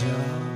shine.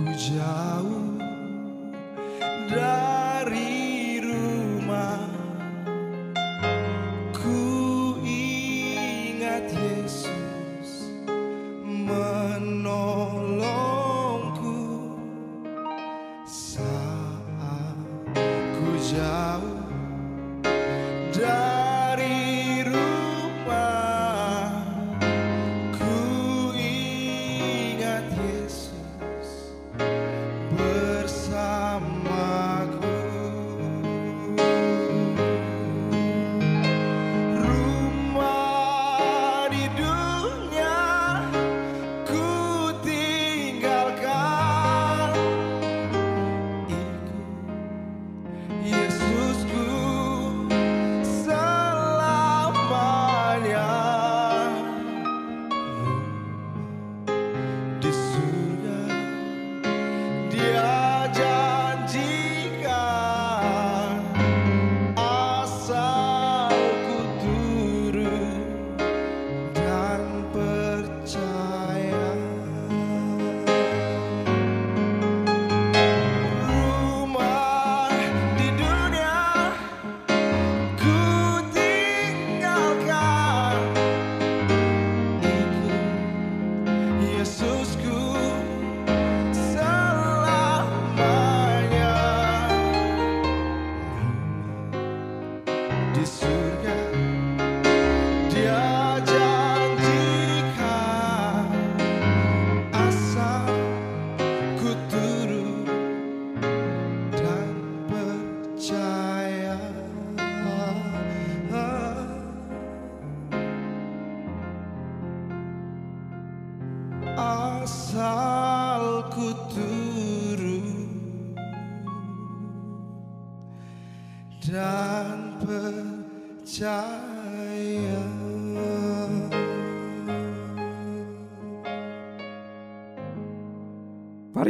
Dan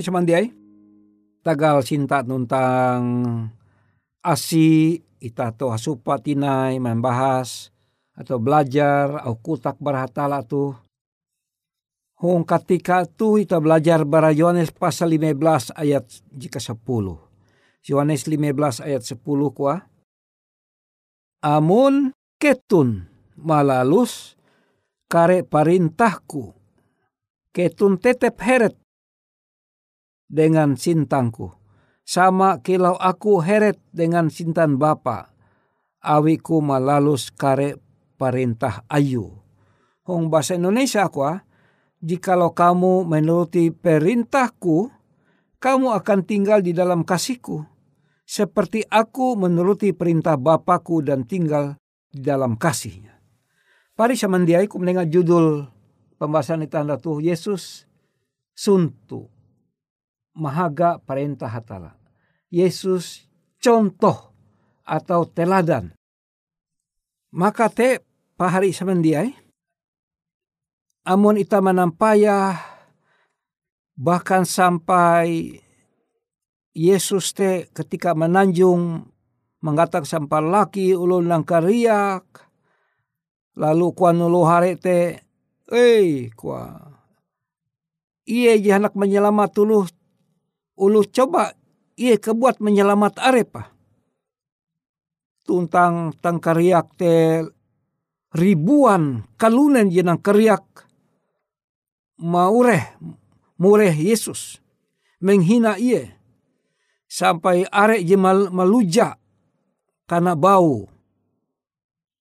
Pari Samandiai tagal cinta nuntang asi ita to hasupa tinai membahas atau belajar au kutak berhatala tu Hong ketika tu kita belajar bara Yohanes pasal 15 ayat jika 10. Yohanes 15 ayat 10 kuah. Amun ketun malalus kare parintahku. Ketun tetep heret dengan sintangku. Sama kilau aku heret dengan sintan bapa. Awiku malalus kare parintah ayu. Hong bahasa Indonesia kuah jikalau kamu menuruti perintahku, kamu akan tinggal di dalam kasihku, seperti aku menuruti perintah Bapakku dan tinggal di dalam kasihnya. Pari samandiai ku mendengar judul pembahasan itu tanda tuh Yesus suntu mahaga perintah hatala. Yesus contoh atau teladan. Maka te pahari samandiai amun ita manampaya bahkan sampai Yesus te ketika menanjung mengatakan sampai laki ulun lang kariak lalu kuan ulu hari te eh kua iye jahanak menyelamat ulu ulu coba iye kebuat menyelamat arepa tuntang tangkariak te ribuan kalunen jenang keriak maureh mureh Yesus menghina ia sampai arek jemal meluja karena bau.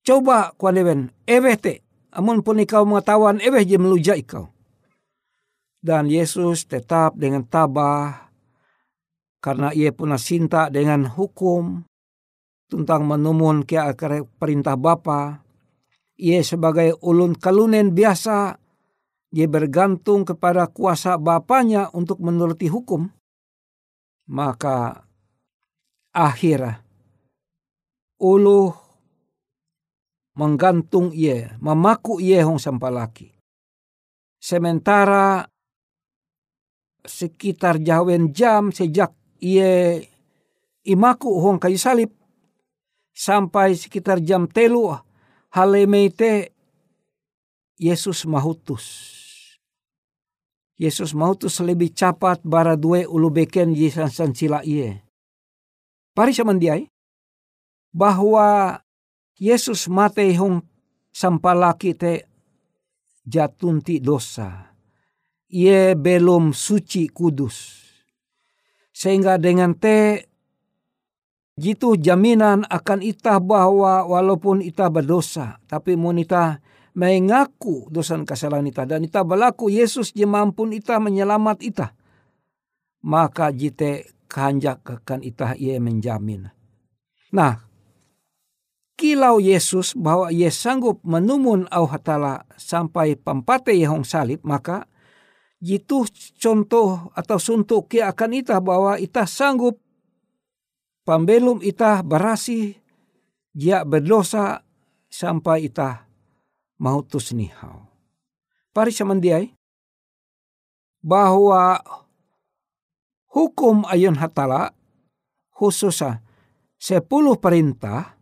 Coba kuanewen eweh te amun pun ikau mengetahuan eweh je ikau. Dan Yesus tetap dengan tabah karena ia pun cinta dengan hukum tentang menumun ke akar perintah Bapa. Ia sebagai ulun kalunen biasa dia bergantung kepada kuasa bapaknya untuk menuruti hukum, maka akhirnya ulu menggantung ia, memaku ia hong sampalaki. Sementara sekitar jawen jam sejak ia imaku hong kayu salib sampai sekitar jam telu halemete Yesus mahutus Yesus mau tu lebih cepat bara dua ulu beken Yesus sila iye. Pari samandiai bahwa Yesus mate hong sampalaki te jatunti dosa. Ie belum suci kudus. Sehingga dengan te jitu jaminan akan itah bahwa walaupun itah berdosa. Tapi mun itah mengaku dosa kesalahan ita dan ita berlaku Yesus je mampun ita menyelamat ita maka jite kanjak akan ita ia menjamin nah kilau Yesus bahwa ia sanggup menumun au hatala sampai pempate yehong salib maka jitu contoh atau suntuk ki akan ita bahwa ita sanggup pambelum ita berasi dia berdosa sampai ita mautus nihau. Pari samandiai bahwa hukum ayun hatala khususnya sepuluh perintah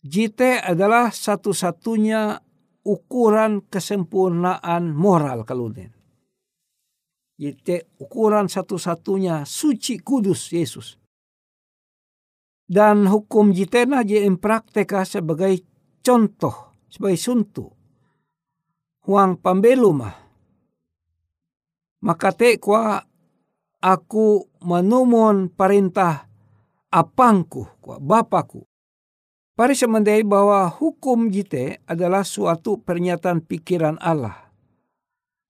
jite adalah satu-satunya ukuran kesempurnaan moral kalunen. Jite ukuran satu-satunya suci kudus Yesus. Dan hukum jitena je praktika sebagai contoh sebagai suntu. Huang pambeluma. Maka te kwa aku menumon perintah apangku, kwa bapaku. Pari semendai bahwa hukum jite adalah suatu pernyataan pikiran Allah.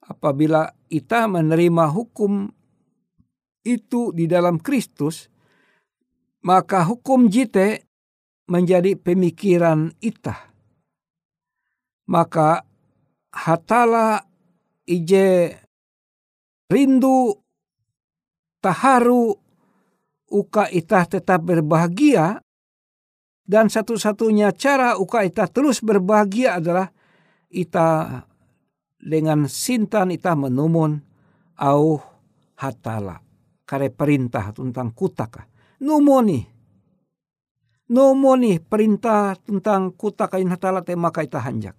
Apabila kita menerima hukum itu di dalam Kristus, maka hukum jite menjadi pemikiran itah. Maka hatala ije rindu taharu uka itah tetap berbahagia dan satu-satunya cara uka itah terus berbahagia adalah ita dengan sintan ita menumun au hatala kare perintah tentang kutaka numoni nomo nih perintah tentang kuta kain hatala tema kaita hanjak.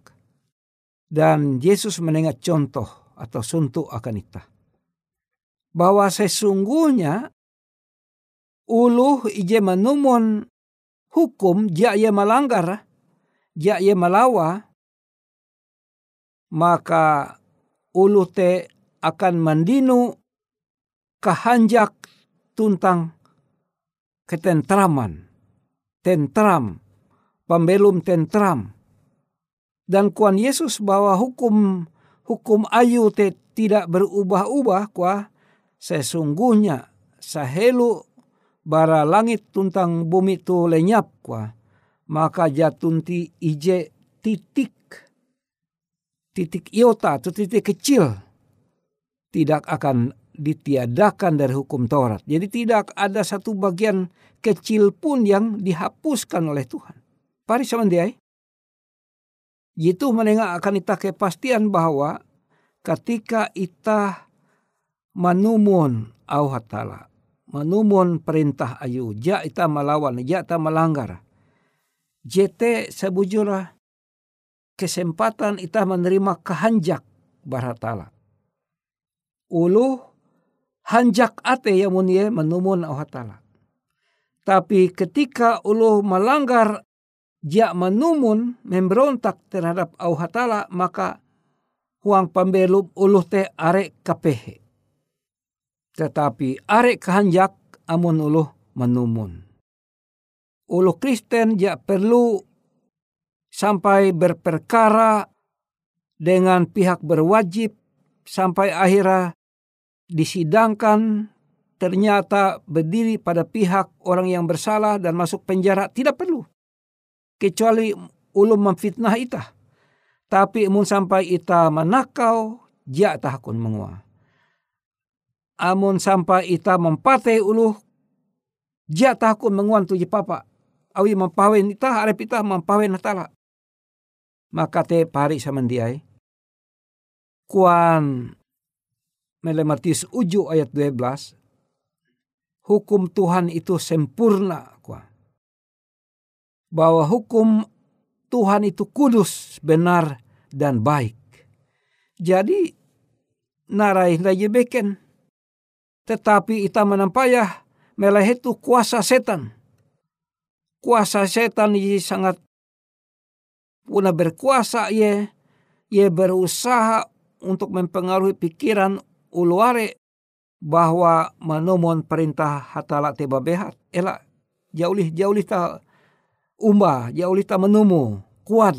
Dan Yesus menengah contoh atau suntuk akan ita. Bahwa sesungguhnya uluh ije menumon hukum jia ia melanggar, jia ia melawa, maka uluh te akan mendinu kehanjak tuntang ketentraman, tentram, pembelum tentram. Dan kuan Yesus bahwa hukum hukum ayu te tidak berubah-ubah kuah sesungguhnya sahelu bara langit tuntang bumi tu lenyap kuah maka jatunti ije titik titik iota atau titik kecil tidak akan ditiadakan dari hukum Taurat. Jadi tidak ada satu bagian kecil pun yang dihapuskan oleh Tuhan. Pari samandiai. Itu menengah akan kita kepastian bahwa ketika kita menumun au hatala, menumun perintah ayu, ja ita melawan, ja ita melanggar. JT sebujurah kesempatan ita menerima kehanjak baratala. Ulu hanjak ate yang munie menumun Allah Ta'ala. Tapi ketika ulu melanggar dia menumun memberontak terhadap Allah Ta'ala maka huang pembelum ulu te arek kapehe. Tetapi arek kehanjak amun ulu menumun. Ulu Kristen dia perlu sampai berperkara dengan pihak berwajib sampai akhirnya disidangkan ternyata berdiri pada pihak orang yang bersalah dan masuk penjara tidak perlu kecuali ulum memfitnah ita. Tapi mun sampai ita menakau ja tahakun mengua. Amun sampai ita mempate ulu ja tahakun menguan tuji papa. Awi mempawin ita arep ita mempawin hatala maka te pari samandiai kuan Melemartis uju ayat 12. Hukum Tuhan itu sempurna. Bahwa hukum Tuhan itu kudus, benar, dan baik. Jadi, narai lagi beken. Tetapi ita menampayah melah itu kuasa setan. Kuasa setan ini sangat puna berkuasa ye, ye berusaha untuk mempengaruhi pikiran uluare bahwa menomon perintah hatala teba behat. Ela jaulih jaulih ta umba jaulih ta menemu kuat.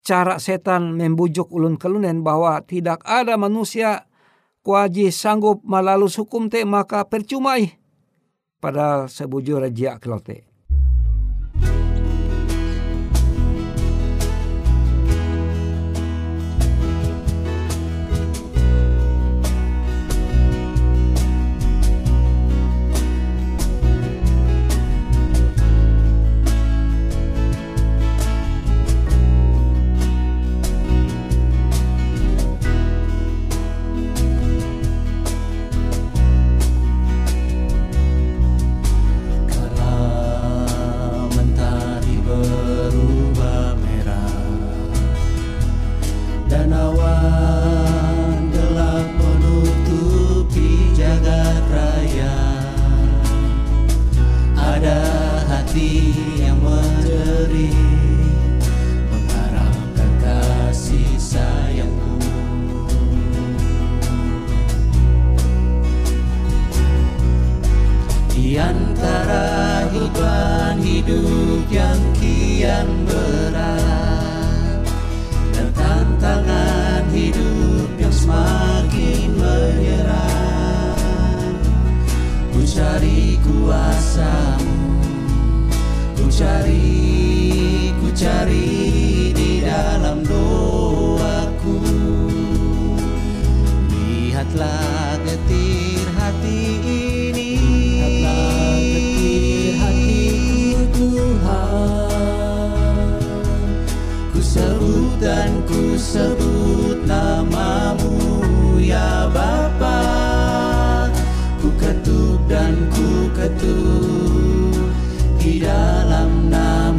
Cara setan membujuk ulun kelunen bahwa tidak ada manusia kuaji sanggup melalus hukum te maka percumai. Padahal sebujur raja kelote. cari kuasamu. Ku cari, ku cari di dalam doaku. Lihatlah getir hati ini. Lihatlah getir hatiku Tuhan. Ku sebut dan ku sebut namamu. dan ku ketuk di dalam nama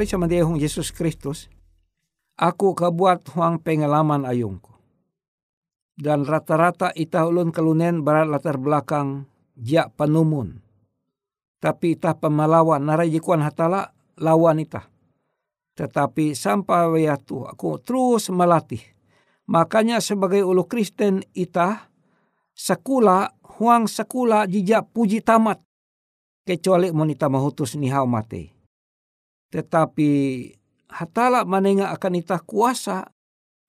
Pari sama dia hong Yesus Kristus, aku kebuat huang pengalaman ayungku. Dan rata-rata ita ulun kelunen barat latar belakang jak penumun. Tapi itah pemalawan narajikuan hatala lawan itah. Tetapi sampai waktu aku terus melatih. Makanya sebagai ulu Kristen itah sekula huang sekula jijak puji tamat. Kecuali monita mahutus nihau mate. Tetapi hatala manenga akan itah kuasa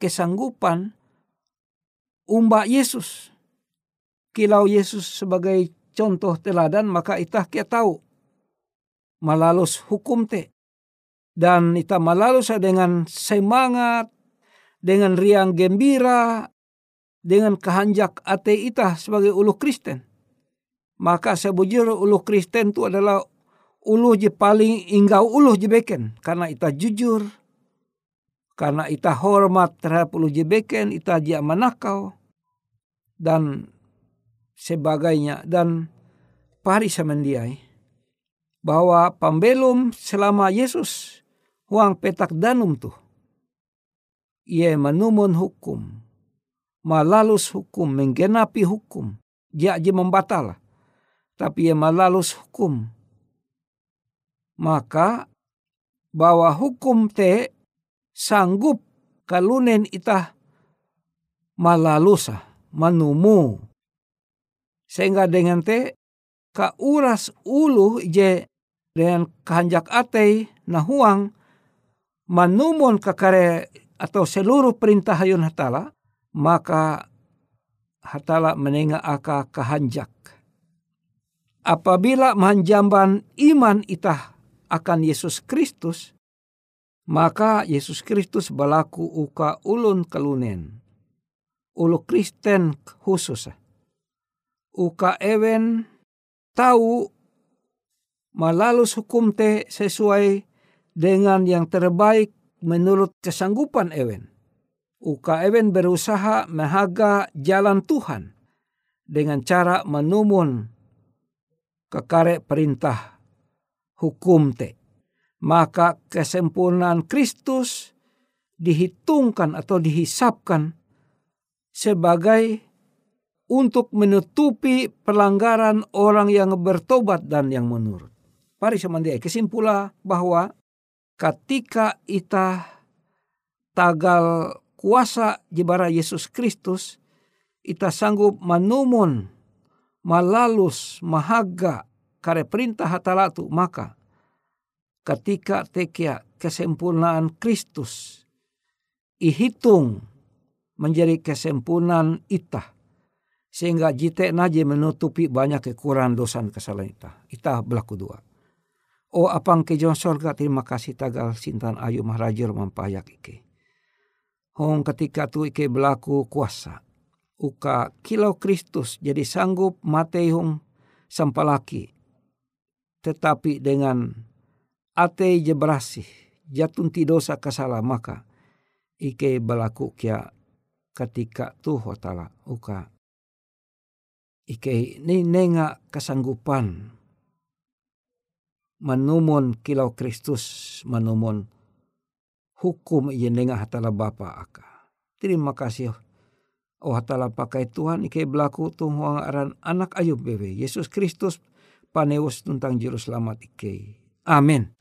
kesanggupan umba Yesus. Kilau Yesus sebagai contoh teladan maka itah kia tahu malalus hukum te. Dan ita malalus dengan semangat dengan riang gembira dengan kehanjak ate ita sebagai ulu Kristen. Maka sebujur ulu Kristen itu adalah ulu je paling inggau ulu je beken. Karena ita jujur karena ita hormat terhadap ulu je beken ita dia manakau. Dan sebagainya. Dan pari samandiai bahwa pembelum selama Yesus huang petak danum tuh. Ia menumun hukum malalus hukum menggenapi hukum. Dia aja membatal tapi ia malalus hukum maka bahwa hukum te sanggup kalunen itah malalusa manumu. Sehingga dengan te ka uras ulu je dengan kehanjak atei nahuang manumon kakare atau seluruh perintah hayun hatala maka hatala menenga aka kehanjak. Apabila manjamban iman itah akan Yesus Kristus maka Yesus Kristus balaku uka ulun kelunen ulu Kristen khusus uka ewen tahu malalus hukum te sesuai dengan yang terbaik menurut kesanggupan Ewen. Uka Ewen berusaha mehaga jalan Tuhan dengan cara menumun kekare perintah hukum te. Maka kesempurnaan Kristus dihitungkan atau dihisapkan sebagai untuk menutupi pelanggaran orang yang bertobat dan yang menurut. Pari semandiai kesimpulan bahwa ketika ita tagal kuasa jebara Yesus Kristus, ita sanggup manumun, malalus, mahaga, kare perintah hatalatu, maka ketika tekia kesempurnaan Kristus, ihitung menjadi kesempurnaan itah sehingga jite naje menutupi banyak kekurangan dosa kesalahan kita. Ita berlaku dua. O apang ke John sorga terima kasih tagal sintan ayu mahrajur mampayak ike. Hong ketika tu ike berlaku kuasa. Uka kilau Kristus jadi sanggup mate hong sampalaki. Tetapi dengan ate je berasih jatun ti dosa kesala maka ike berlaku kia ketika tu hotala uka ike ni nenga kesanggupan menumun kilau Kristus menumun hukum ia nenga hatala bapa aka. Terima kasih. Oh hatala pakai Tuhan ike berlaku tuhuang aran anak ayub bebe. Yesus Kristus paneus tentang juru selamat ike. Amin.